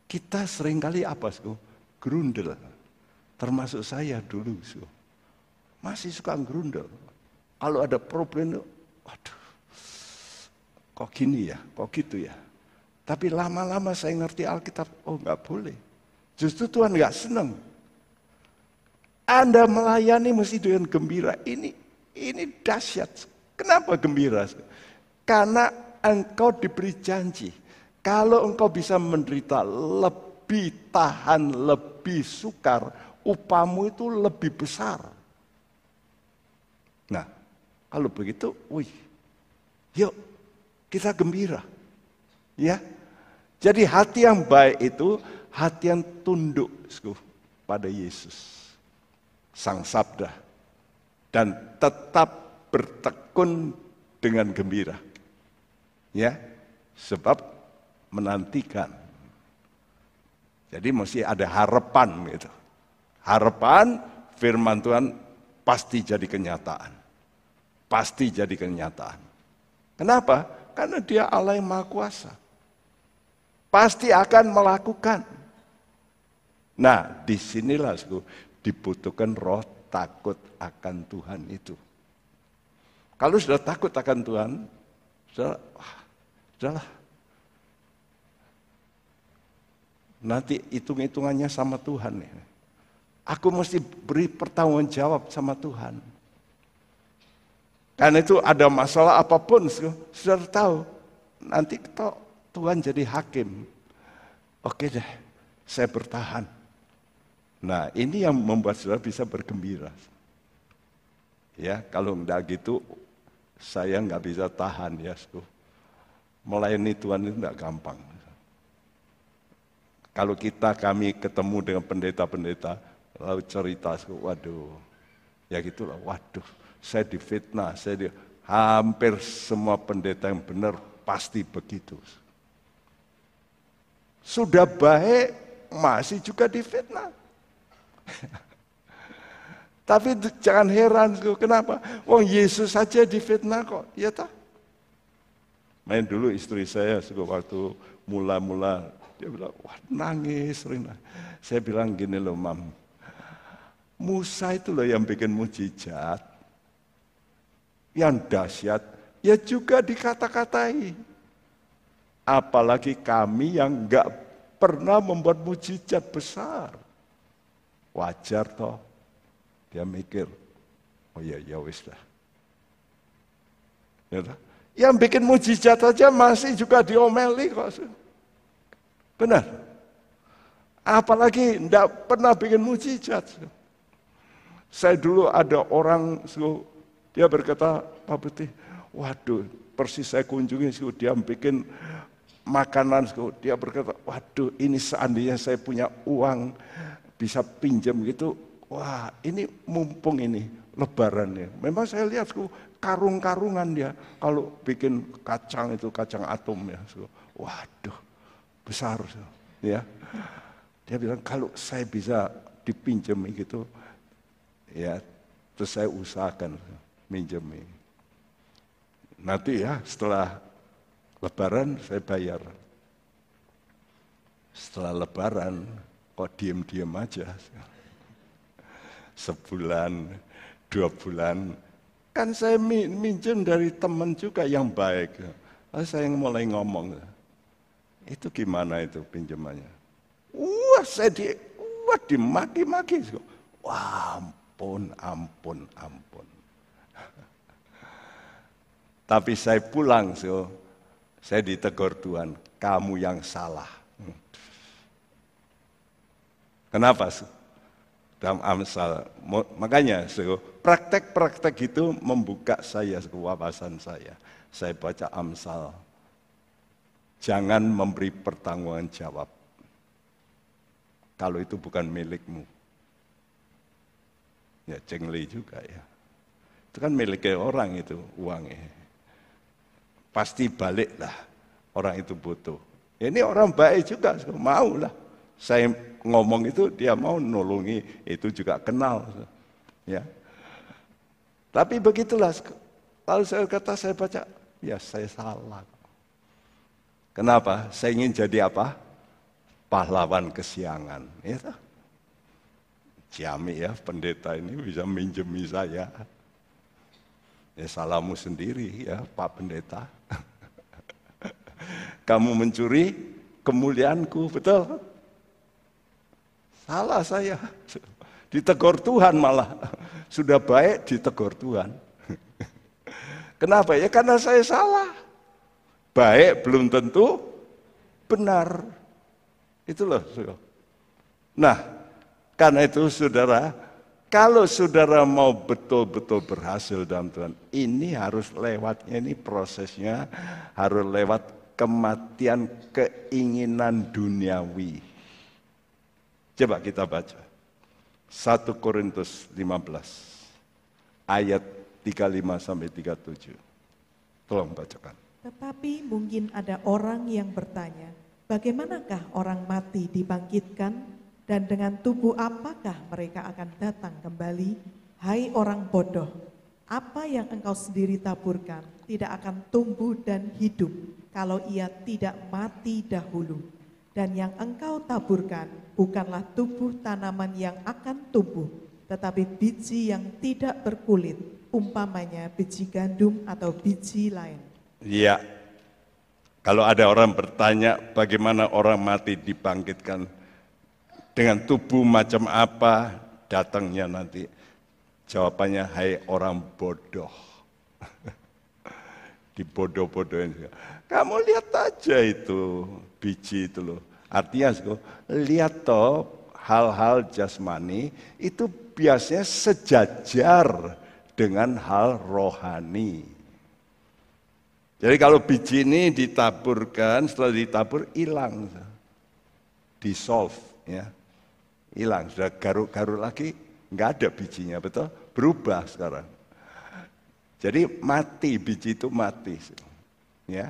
Kita sering kali apa sih? Grundel. Termasuk saya dulu. So. Masih suka gerundel. Kalau ada problem, waduh, kok gini ya, kok gitu ya. Tapi lama-lama saya ngerti Alkitab, oh nggak boleh. Justru Tuhan nggak senang. Anda melayani mesti dengan gembira. Ini ini dahsyat. Kenapa gembira? Karena engkau diberi janji. Kalau engkau bisa menderita lebih tahan, lebih sukar, upamu itu lebih besar. Nah, kalau begitu, wih, yuk kita gembira. Ya, jadi hati yang baik itu hati yang tunduk pada Yesus, Sang Sabda, dan tetap bertekun dengan gembira. Ya, sebab menantikan. Jadi mesti ada harapan gitu. Harapan firman Tuhan pasti jadi kenyataan. Pasti jadi kenyataan. Kenapa? Karena dia Allah yang Maha Kuasa. Pasti akan melakukan. Nah, di sinilah dibutuhkan roh takut akan Tuhan itu. Kalau sudah takut akan Tuhan, sudah, sudahlah. Nanti hitung-hitungannya sama Tuhan. Ya. Aku mesti beri pertanggung jawab sama Tuhan. Karena itu ada masalah apa pun, sudah tahu. Nanti Tuhan jadi hakim. Oke deh, saya bertahan. Nah ini yang membuat saudara bisa bergembira. Ya, kalau enggak gitu, saya nggak bisa tahan ya. Melayani Tuhan itu enggak gampang. Kalau kita kami ketemu dengan pendeta-pendeta, lalu cerita, waduh, ya gitulah, waduh, saya difitnah, saya di, hampir semua pendeta yang benar pasti begitu. Sudah baik, masih juga difitnah. Tapi jangan heran, kenapa? Wong Yesus saja difitnah kok, ya tak? Main dulu istri saya waktu mula-mula dia bilang, wah nangis, sering Saya bilang gini loh, mam, Musa itu loh yang bikin mujizat. Yang dahsyat, ya juga dikata-katai. Apalagi kami yang enggak pernah membuat mujizat besar. Wajar toh. Dia mikir, oh iya, ya wis lah. Ya, yang bikin mujizat aja masih juga diomeli kok. Benar. Apalagi enggak pernah bikin mujizat. Saya dulu ada orang, dia berkata, Pak Putih, waduh, persis saya kunjungi, dia bikin makanan, dia berkata, waduh ini seandainya saya punya uang, bisa pinjam gitu, wah ini mumpung ini lebaran ya. Memang saya lihat karung-karungan dia, kalau bikin kacang itu kacang atom ya, waduh besar ya. Dia bilang kalau saya bisa dipinjam gitu, Ya, terus saya usahakan minjem. Nanti ya setelah lebaran saya bayar. Setelah lebaran kok diem-diem aja. Sebulan, dua bulan. Kan saya minjem dari teman juga yang baik. Lalu saya mulai ngomong. Itu gimana itu pinjamannya? Wah, saya di, wah dimaki-maki. Wah, ampun, ampun, ampun. Tapi saya pulang, so, saya ditegur Tuhan, kamu yang salah. Kenapa? Dalam Amsal, makanya praktek-praktek itu membuka saya, wawasan saya. Saya baca Amsal, jangan memberi pertanggungan jawab kalau itu bukan milikmu. Ya cengli juga ya. Itu kan miliknya orang itu uangnya. Pasti balik lah orang itu butuh. Ini orang baik juga, mau lah. Saya ngomong itu dia mau nolongi, itu juga kenal. Ya. Tapi begitulah, kalau saya kata saya baca, ya saya salah. Kenapa? Saya ingin jadi apa? Pahlawan kesiangan. Ya, Ciami ya pendeta ini bisa minjemi saya. Ya salahmu sendiri ya Pak Pendeta. Kamu mencuri kemuliaanku, betul? Salah saya. Ditegur Tuhan malah. Sudah baik ditegur Tuhan. Kenapa? Ya karena saya salah. Baik belum tentu benar. Itu loh. Nah, karena itu saudara, kalau saudara mau betul-betul berhasil dalam Tuhan, ini harus lewatnya, ini prosesnya harus lewat kematian keinginan duniawi. Coba kita baca. 1 Korintus 15 ayat 35 sampai 37. Tolong bacakan. Tetapi mungkin ada orang yang bertanya, bagaimanakah orang mati dibangkitkan dan dengan tubuh apakah mereka akan datang kembali? Hai orang bodoh, apa yang engkau sendiri taburkan tidak akan tumbuh dan hidup kalau ia tidak mati dahulu. Dan yang engkau taburkan bukanlah tubuh tanaman yang akan tumbuh, tetapi biji yang tidak berkulit, umpamanya biji gandum atau biji lain. Iya, kalau ada orang bertanya bagaimana orang mati dibangkitkan, dengan tubuh macam apa datangnya nanti? Jawabannya, hai orang bodoh. Dibodoh-bodohin. Kamu lihat aja itu biji itu loh. Artinya, lihat toh hal-hal jasmani itu biasanya sejajar dengan hal rohani. Jadi kalau biji ini ditaburkan, setelah ditabur hilang, dissolve, ya hilang, sudah garuk-garuk lagi, nggak ada bijinya, betul? Berubah sekarang. Jadi mati, biji itu mati. Ya.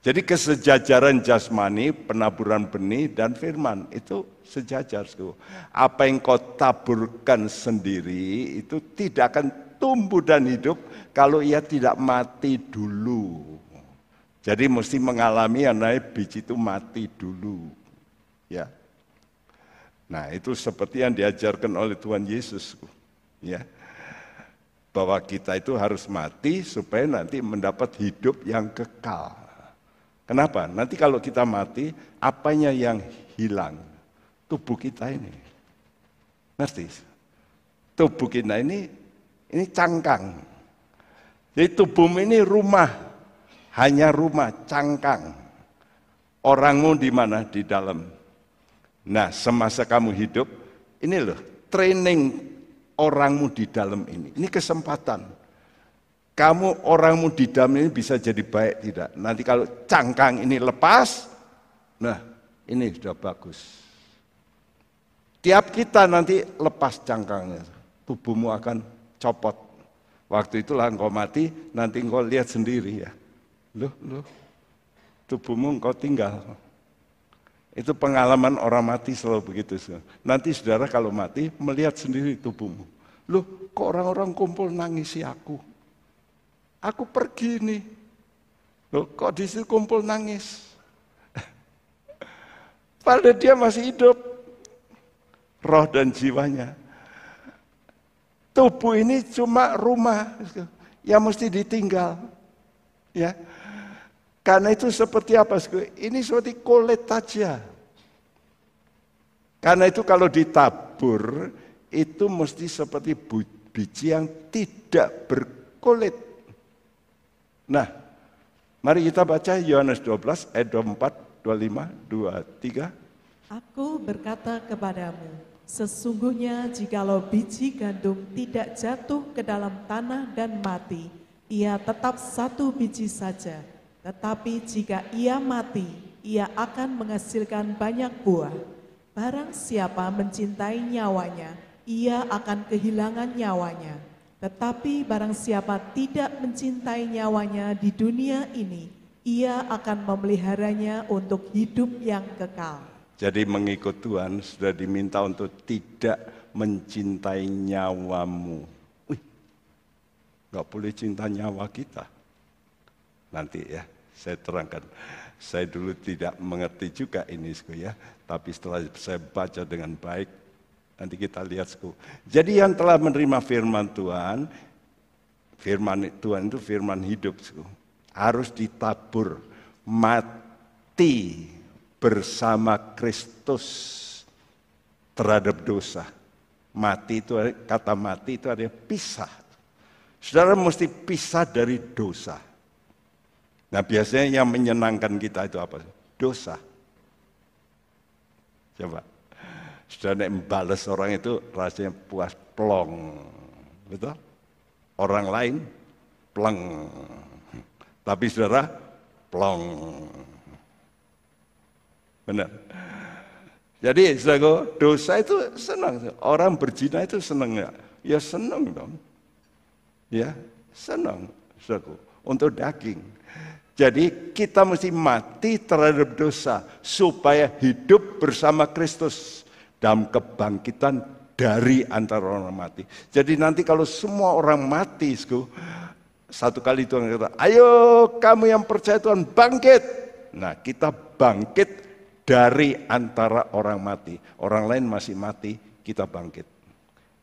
Jadi kesejajaran jasmani, penaburan benih, dan firman itu sejajar. Apa yang kau taburkan sendiri itu tidak akan tumbuh dan hidup kalau ia tidak mati dulu. Jadi mesti mengalami yang naik biji itu mati dulu. Ya. Nah, itu seperti yang diajarkan oleh Tuhan Yesus. Ya. Bahwa kita itu harus mati supaya nanti mendapat hidup yang kekal. Kenapa? Nanti kalau kita mati, apanya yang hilang? Tubuh kita ini. Ngerti? Tubuh kita ini ini cangkang. Jadi tubuhmu ini rumah, hanya rumah, cangkang. Orangmu di mana? Di dalam Nah, semasa kamu hidup, ini loh, training orangmu di dalam ini. Ini kesempatan. Kamu orangmu di dalam ini bisa jadi baik tidak. Nanti kalau cangkang ini lepas, nah ini sudah bagus. Tiap kita nanti lepas cangkangnya, tubuhmu akan copot. Waktu itulah engkau mati, nanti engkau lihat sendiri ya. Loh, loh, tubuhmu engkau tinggal. Itu pengalaman orang mati selalu begitu. Nanti saudara kalau mati melihat sendiri tubuhmu. Loh kok orang-orang kumpul nangisi aku? Aku pergi nih. Loh kok di situ kumpul nangis? Padahal dia masih hidup. Roh dan jiwanya. Tubuh ini cuma rumah yang mesti ditinggal. Ya, karena itu seperti apa? Ini seperti kulit saja. Karena itu kalau ditabur, itu mesti seperti biji yang tidak berkulit. Nah, mari kita baca Yohanes 12 ayat 24, 25, 23. Aku berkata kepadamu, sesungguhnya jikalau biji gandum tidak jatuh ke dalam tanah dan mati, ia tetap satu biji saja tetapi jika ia mati, ia akan menghasilkan banyak buah. Barang siapa mencintai nyawanya, ia akan kehilangan nyawanya. Tetapi barang siapa tidak mencintai nyawanya di dunia ini, ia akan memeliharanya untuk hidup yang kekal. Jadi mengikut Tuhan sudah diminta untuk tidak mencintai nyawamu. Wih, gak boleh cinta nyawa kita nanti ya saya terangkan. Saya dulu tidak mengerti juga ini ya, tapi setelah saya baca dengan baik, Nanti kita lihat. Sku. Jadi yang telah menerima firman Tuhan, firman Tuhan itu firman hidup. Sku. Harus ditabur, mati bersama Kristus terhadap dosa. Mati itu kata mati itu ada pisah. Saudara mesti pisah dari dosa. Nah biasanya yang menyenangkan kita itu apa? Dosa. Coba. Sudah nek membalas orang itu rasanya puas plong. Betul? Orang lain plong. Tapi saudara plong. Benar. Jadi saudara, dosa itu senang. Orang berzina itu senang ya. Ya senang dong. Ya, senang saudara. Untuk daging. Jadi kita mesti mati terhadap dosa supaya hidup bersama Kristus dalam kebangkitan dari antara orang mati. Jadi nanti kalau semua orang mati, satu kali Tuhan kata, ayo kamu yang percaya Tuhan bangkit. Nah kita bangkit dari antara orang mati. Orang lain masih mati, kita bangkit.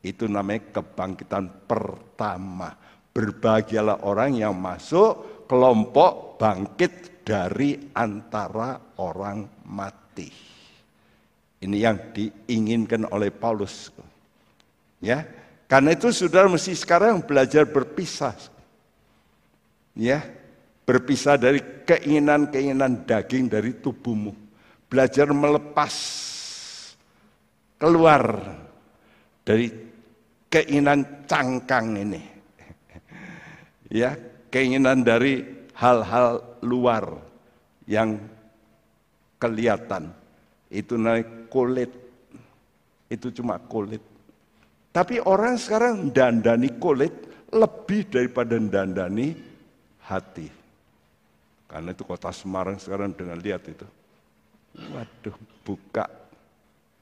Itu namanya kebangkitan pertama. Berbahagialah orang yang masuk kelompok bangkit dari antara orang mati. Ini yang diinginkan oleh Paulus. Ya, karena itu saudara mesti sekarang belajar berpisah. Ya, berpisah dari keinginan-keinginan daging dari tubuhmu. Belajar melepas keluar dari keinginan cangkang ini. Ya, keinginan dari hal-hal luar yang kelihatan itu naik kulit. Itu cuma kulit. Tapi orang sekarang dandani kulit lebih daripada dandani hati. Karena itu kota Semarang sekarang dengan lihat itu. Waduh, buka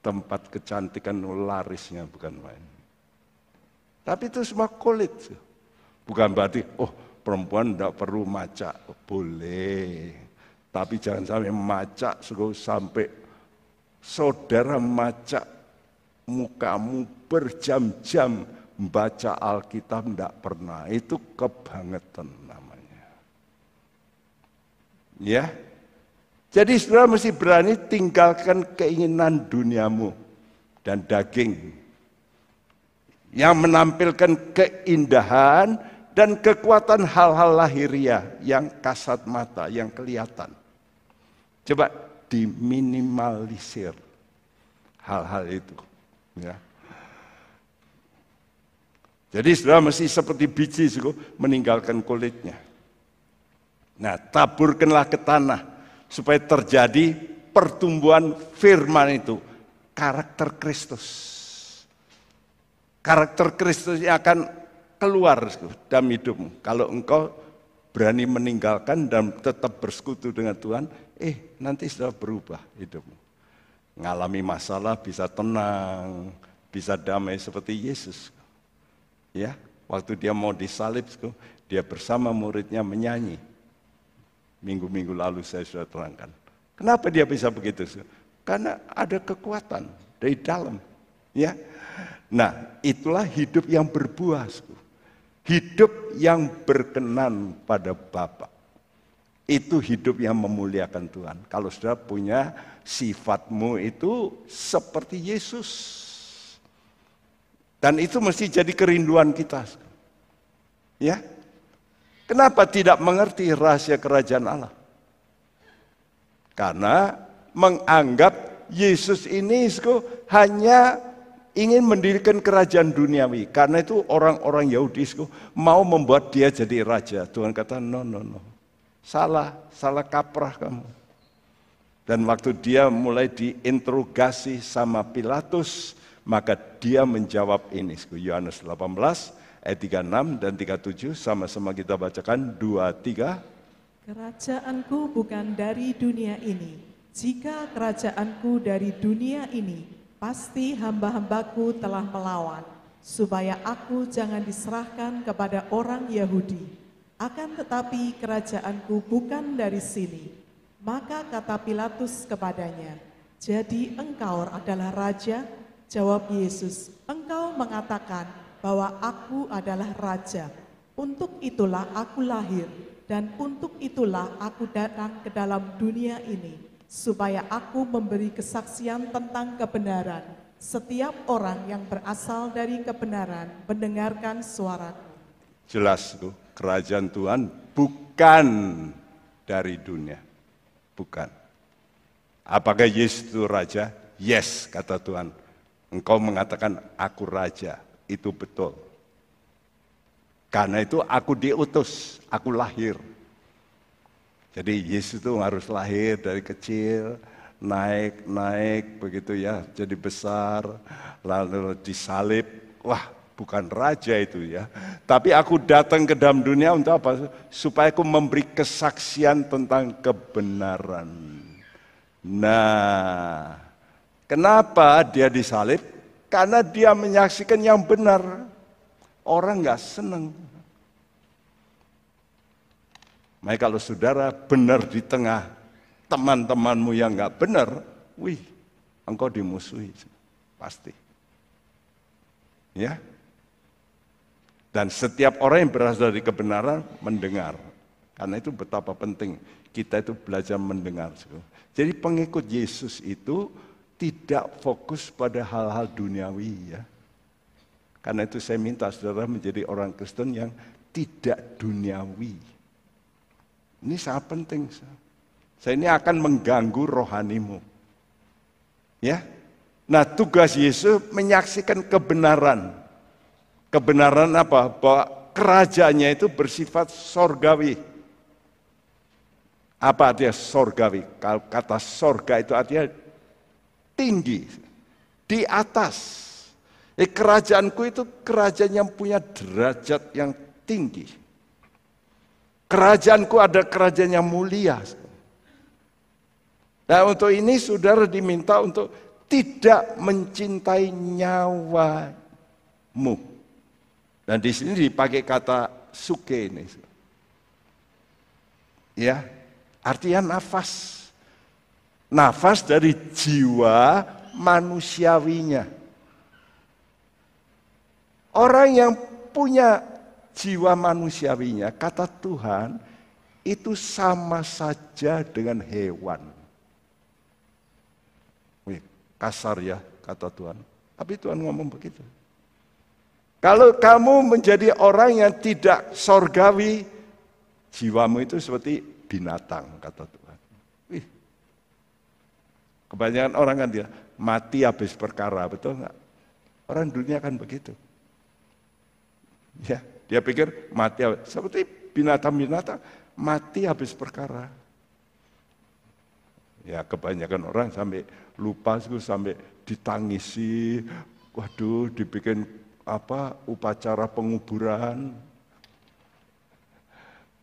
tempat kecantikan larisnya bukan main. Tapi itu semua kulit. Bukan berarti, oh perempuan tidak perlu maca. Boleh. Tapi jangan sampai maca sampai saudara maca mukamu berjam-jam membaca Alkitab tidak pernah. Itu kebangetan namanya. Ya. Jadi saudara mesti berani tinggalkan keinginan duniamu dan daging yang menampilkan keindahan dan kekuatan hal-hal lahiriah yang kasat mata, yang kelihatan. Coba diminimalisir hal-hal itu. Ya. Jadi sudah mesti seperti biji suku, meninggalkan kulitnya. Nah, taburkanlah ke tanah supaya terjadi pertumbuhan firman itu, karakter Kristus. Karakter Kristus yang akan keluar dalam hidupmu. Kalau engkau berani meninggalkan dan tetap bersekutu dengan Tuhan, eh nanti sudah berubah hidupmu. Ngalami masalah bisa tenang, bisa damai seperti Yesus. Ya, waktu dia mau disalib, dia bersama muridnya menyanyi. Minggu-minggu lalu saya sudah terangkan. Kenapa dia bisa begitu? Karena ada kekuatan dari dalam. Ya, Nah, itulah hidup yang berbuah. Hidup yang berkenan pada Bapak. Itu hidup yang memuliakan Tuhan. Kalau sudah punya sifatmu itu seperti Yesus. Dan itu mesti jadi kerinduan kita. Ya. Kenapa tidak mengerti rahasia kerajaan Allah? Karena menganggap Yesus ini hanya ingin mendirikan kerajaan duniawi. Karena itu orang-orang Yahudi mau membuat dia jadi raja. Tuhan kata, no, no, no. Salah, salah kaprah kamu. Dan waktu dia mulai diinterogasi sama Pilatus, maka dia menjawab ini. Yohanes 18 ayat 36 dan 37 sama-sama kita bacakan 2 3. Kerajaanku bukan dari dunia ini. Jika kerajaanku dari dunia ini, pasti hamba-hambaku telah melawan, supaya aku jangan diserahkan kepada orang Yahudi akan tetapi kerajaanku bukan dari sini. Maka kata Pilatus kepadanya, jadi engkau adalah raja? Jawab Yesus, engkau mengatakan bahwa aku adalah raja. Untuk itulah aku lahir dan untuk itulah aku datang ke dalam dunia ini supaya aku memberi kesaksian tentang kebenaran. Setiap orang yang berasal dari kebenaran mendengarkan suara. Jelas tuh, kerajaan Tuhan bukan dari dunia. Bukan. Apakah Yesus itu raja? Yes, kata Tuhan. Engkau mengatakan aku raja, itu betul. Karena itu aku diutus, aku lahir. Jadi Yesus itu harus lahir dari kecil, naik, naik begitu ya, jadi besar, lalu disalib. Wah, bukan raja itu ya. Tapi aku datang ke dalam dunia untuk apa? Supaya aku memberi kesaksian tentang kebenaran. Nah, kenapa dia disalib? Karena dia menyaksikan yang benar. Orang nggak seneng. Makanya kalau saudara benar di tengah teman-temanmu yang nggak benar, wih, engkau dimusuhi pasti. Ya. Dan setiap orang yang berasal dari kebenaran mendengar. Karena itu betapa penting kita itu belajar mendengar. Jadi pengikut Yesus itu tidak fokus pada hal-hal duniawi ya. Karena itu saya minta saudara menjadi orang Kristen yang tidak duniawi. Ini sangat penting. Saya ini akan mengganggu rohanimu. Ya. Nah, tugas Yesus menyaksikan kebenaran. Kebenaran apa? Bahwa kerajaannya itu bersifat sorgawi. Apa artinya sorgawi? Kalau kata sorga itu artinya tinggi, di atas. Eh, kerajaanku itu kerajaan yang punya derajat yang tinggi. Kerajaanku ada kerajaan yang mulia. Nah untuk ini saudara diminta untuk tidak mencintai nyawamu. Dan di sini dipakai kata suke ini. Ya, artinya nafas. Nafas dari jiwa manusiawinya. Orang yang punya jiwa manusiawinya, kata Tuhan, itu sama saja dengan hewan. Wih, kasar ya kata Tuhan. Tapi Tuhan ngomong begitu. Kalau kamu menjadi orang yang tidak sorgawi, jiwamu itu seperti binatang, kata Tuhan. Wih. Kebanyakan orang kan dia mati habis perkara, betul nggak? Orang dunia kan begitu. Ya, dia pikir mati seperti binatang-binatang mati habis perkara. Ya kebanyakan orang sampai lupa sampai ditangisi, waduh dibikin apa upacara penguburan.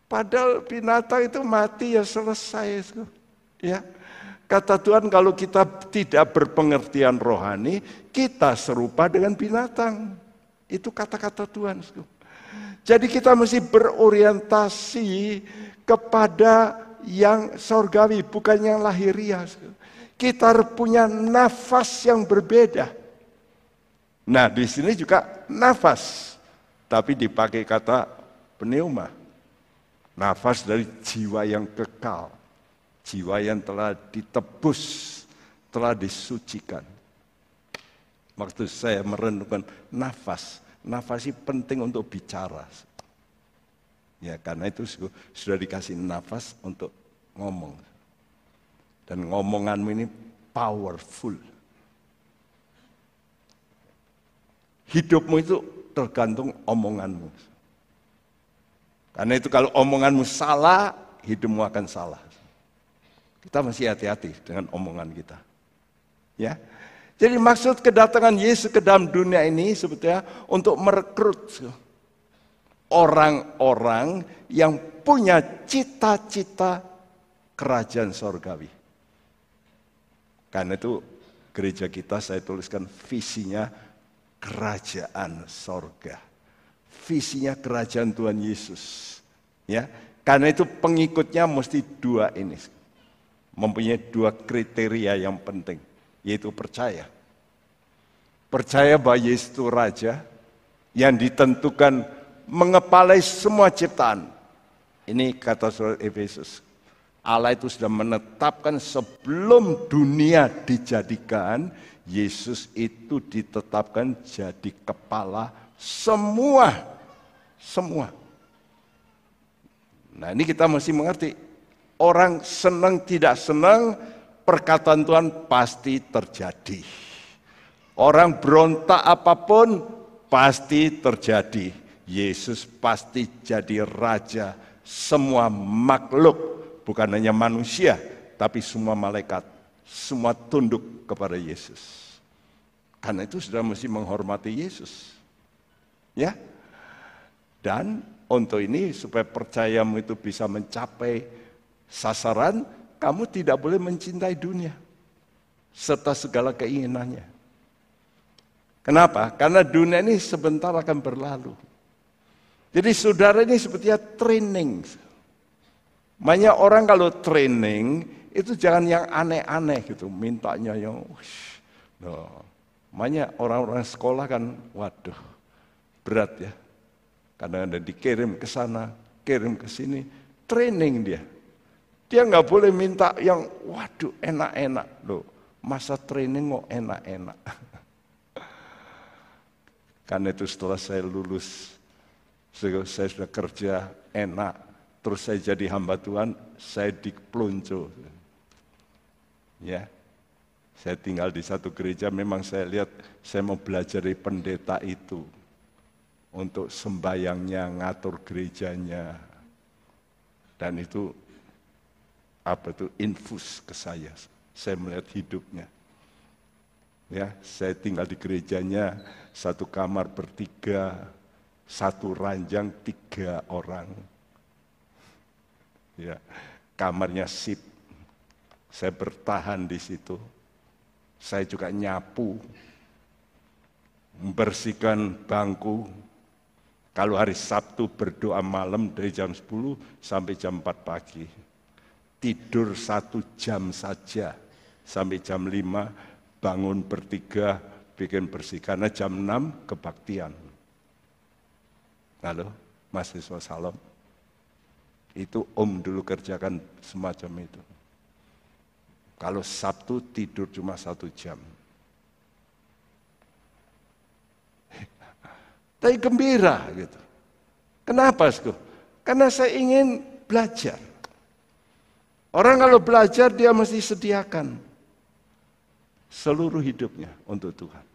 Padahal binatang itu mati ya selesai. Ya. Kata Tuhan kalau kita tidak berpengertian rohani, kita serupa dengan binatang. Itu kata-kata Tuhan. Jadi kita mesti berorientasi kepada yang sorgawi, bukan yang lahiriah. Kita punya nafas yang berbeda. Nah di sini juga nafas, tapi dipakai kata pneuma. Nafas dari jiwa yang kekal, jiwa yang telah ditebus, telah disucikan. Waktu saya merenungkan nafas, nafas ini penting untuk bicara. Ya, karena itu sudah dikasih nafas untuk ngomong. Dan ngomonganmu ini powerful. Hidupmu itu tergantung omonganmu. Karena itu kalau omonganmu salah, hidupmu akan salah. Kita masih hati-hati dengan omongan kita. Ya, jadi maksud kedatangan Yesus ke dalam dunia ini sebetulnya untuk merekrut orang-orang yang punya cita-cita kerajaan sorgawi. Karena itu gereja kita saya tuliskan visinya kerajaan sorga. Visinya kerajaan Tuhan Yesus. Ya, karena itu pengikutnya mesti dua ini. Mempunyai dua kriteria yang penting yaitu percaya. Percaya bahwa Yesus itu Raja yang ditentukan mengepalai semua ciptaan. Ini kata surat Efesus. Allah itu sudah menetapkan sebelum dunia dijadikan, Yesus itu ditetapkan jadi kepala semua. Semua. Nah ini kita mesti mengerti. Orang senang tidak senang, perkataan Tuhan pasti terjadi. Orang berontak apa pun pasti terjadi. Yesus pasti jadi raja semua makhluk, bukan hanya manusia, tapi semua malaikat, semua tunduk kepada Yesus. Karena itu sudah mesti menghormati Yesus. Ya. Dan untuk ini supaya percayamu itu bisa mencapai sasaran, kamu tidak boleh mencintai dunia serta segala keinginannya. Kenapa? Karena dunia ini sebentar akan berlalu. Jadi saudara ini sepertinya training. Banyak orang kalau training itu jangan yang aneh-aneh gitu, mintanya yang no. Banyak orang-orang sekolah kan, waduh, berat ya. Kadang ada dikirim ke sana, kirim ke sini, training dia. Dia nggak boleh minta yang, waduh, enak-enak loh. Masa training mau enak-enak. Karena itu setelah saya lulus saya sudah kerja enak, terus saya jadi hamba Tuhan, saya dipelunco. Ya, saya tinggal di satu gereja, memang saya lihat saya mau belajar dari pendeta itu untuk sembayangnya, ngatur gerejanya, dan itu apa itu infus ke saya. Saya melihat hidupnya. Ya, saya tinggal di gerejanya satu kamar bertiga, satu ranjang tiga orang. Ya, kamarnya sip. Saya bertahan di situ. Saya juga nyapu, membersihkan bangku. Kalau hari Sabtu berdoa malam dari jam 10 sampai jam 4 pagi. Tidur satu jam saja sampai jam 5 bangun bertiga bikin bersih karena jam 6 kebaktian. Halo, mahasiswa Salam. Itu Om dulu kerjakan semacam itu. Kalau Sabtu tidur cuma satu jam. Tapi gembira gitu. Kenapa, Sku? Karena saya ingin belajar. Orang kalau belajar dia mesti sediakan seluruh hidupnya untuk Tuhan.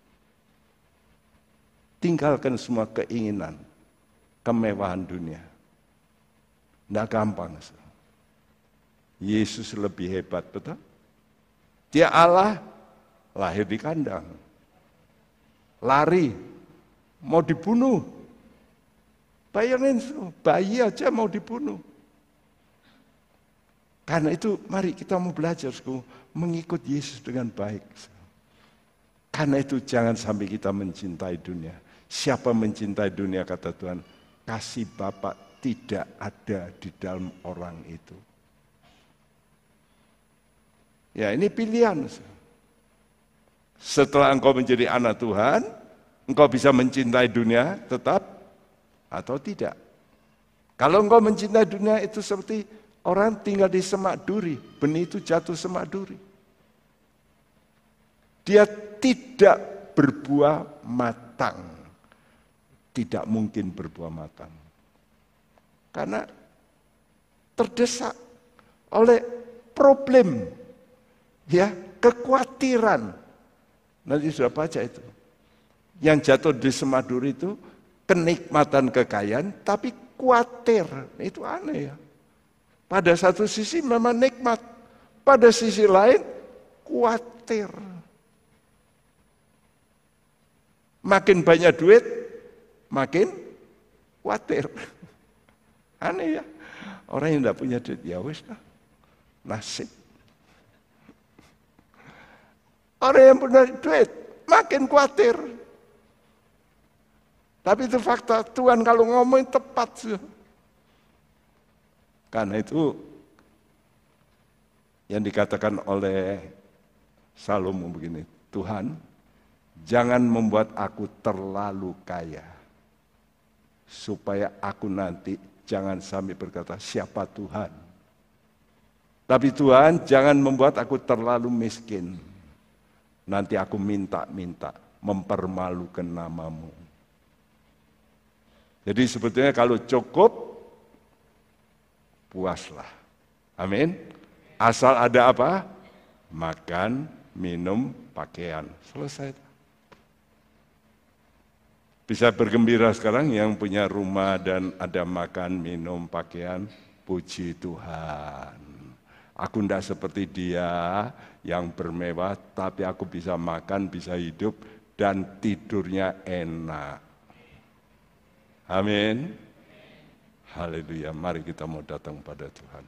Tinggalkan semua keinginan, kemewahan dunia. Tidak gampang. Yesus lebih hebat, betul? Dia Allah lahir di kandang. Lari, mau dibunuh. Bayangin, bayi aja mau dibunuh. Karena itu mari kita mau belajar mengikut Yesus dengan baik. Karena itu jangan sampai kita mencintai dunia. Siapa mencintai dunia kata Tuhan, kasih Bapak tidak ada di dalam orang itu. Ya ini pilihan. Setelah engkau menjadi anak Tuhan, engkau bisa mencintai dunia tetap atau tidak. Kalau engkau mencintai dunia itu seperti orang tinggal di semak duri, benih itu jatuh semak duri. Dia tidak berbuah matang tidak mungkin berbuah matang. Karena terdesak oleh problem, ya kekhawatiran. Nanti sudah baca itu. Yang jatuh di semadur itu kenikmatan kekayaan, tapi khawatir. Itu aneh ya. Pada satu sisi memang nikmat, pada sisi lain khawatir. Makin banyak duit, makin khawatir. Aneh ya. Orang yang tidak punya duit, ya wis lah. Nasib. Orang yang punya duit, makin khawatir. Tapi itu fakta, Tuhan kalau ngomong tepat. Karena itu yang dikatakan oleh Salomo begini, Tuhan Jangan membuat aku terlalu kaya. Supaya aku nanti jangan sampai berkata, siapa Tuhan? Tapi Tuhan jangan membuat aku terlalu miskin. Nanti aku minta-minta, mempermalukan namamu. Jadi sebetulnya kalau cukup, puaslah. Amin. Asal ada apa? Makan, minum, pakaian. Selesai. Bisa bergembira sekarang yang punya rumah dan ada makan, minum, pakaian. Puji Tuhan. Aku tidak seperti dia yang bermewah, tapi aku bisa makan, bisa hidup, dan tidurnya enak. Amin. Haleluya. Mari kita mau datang pada Tuhan.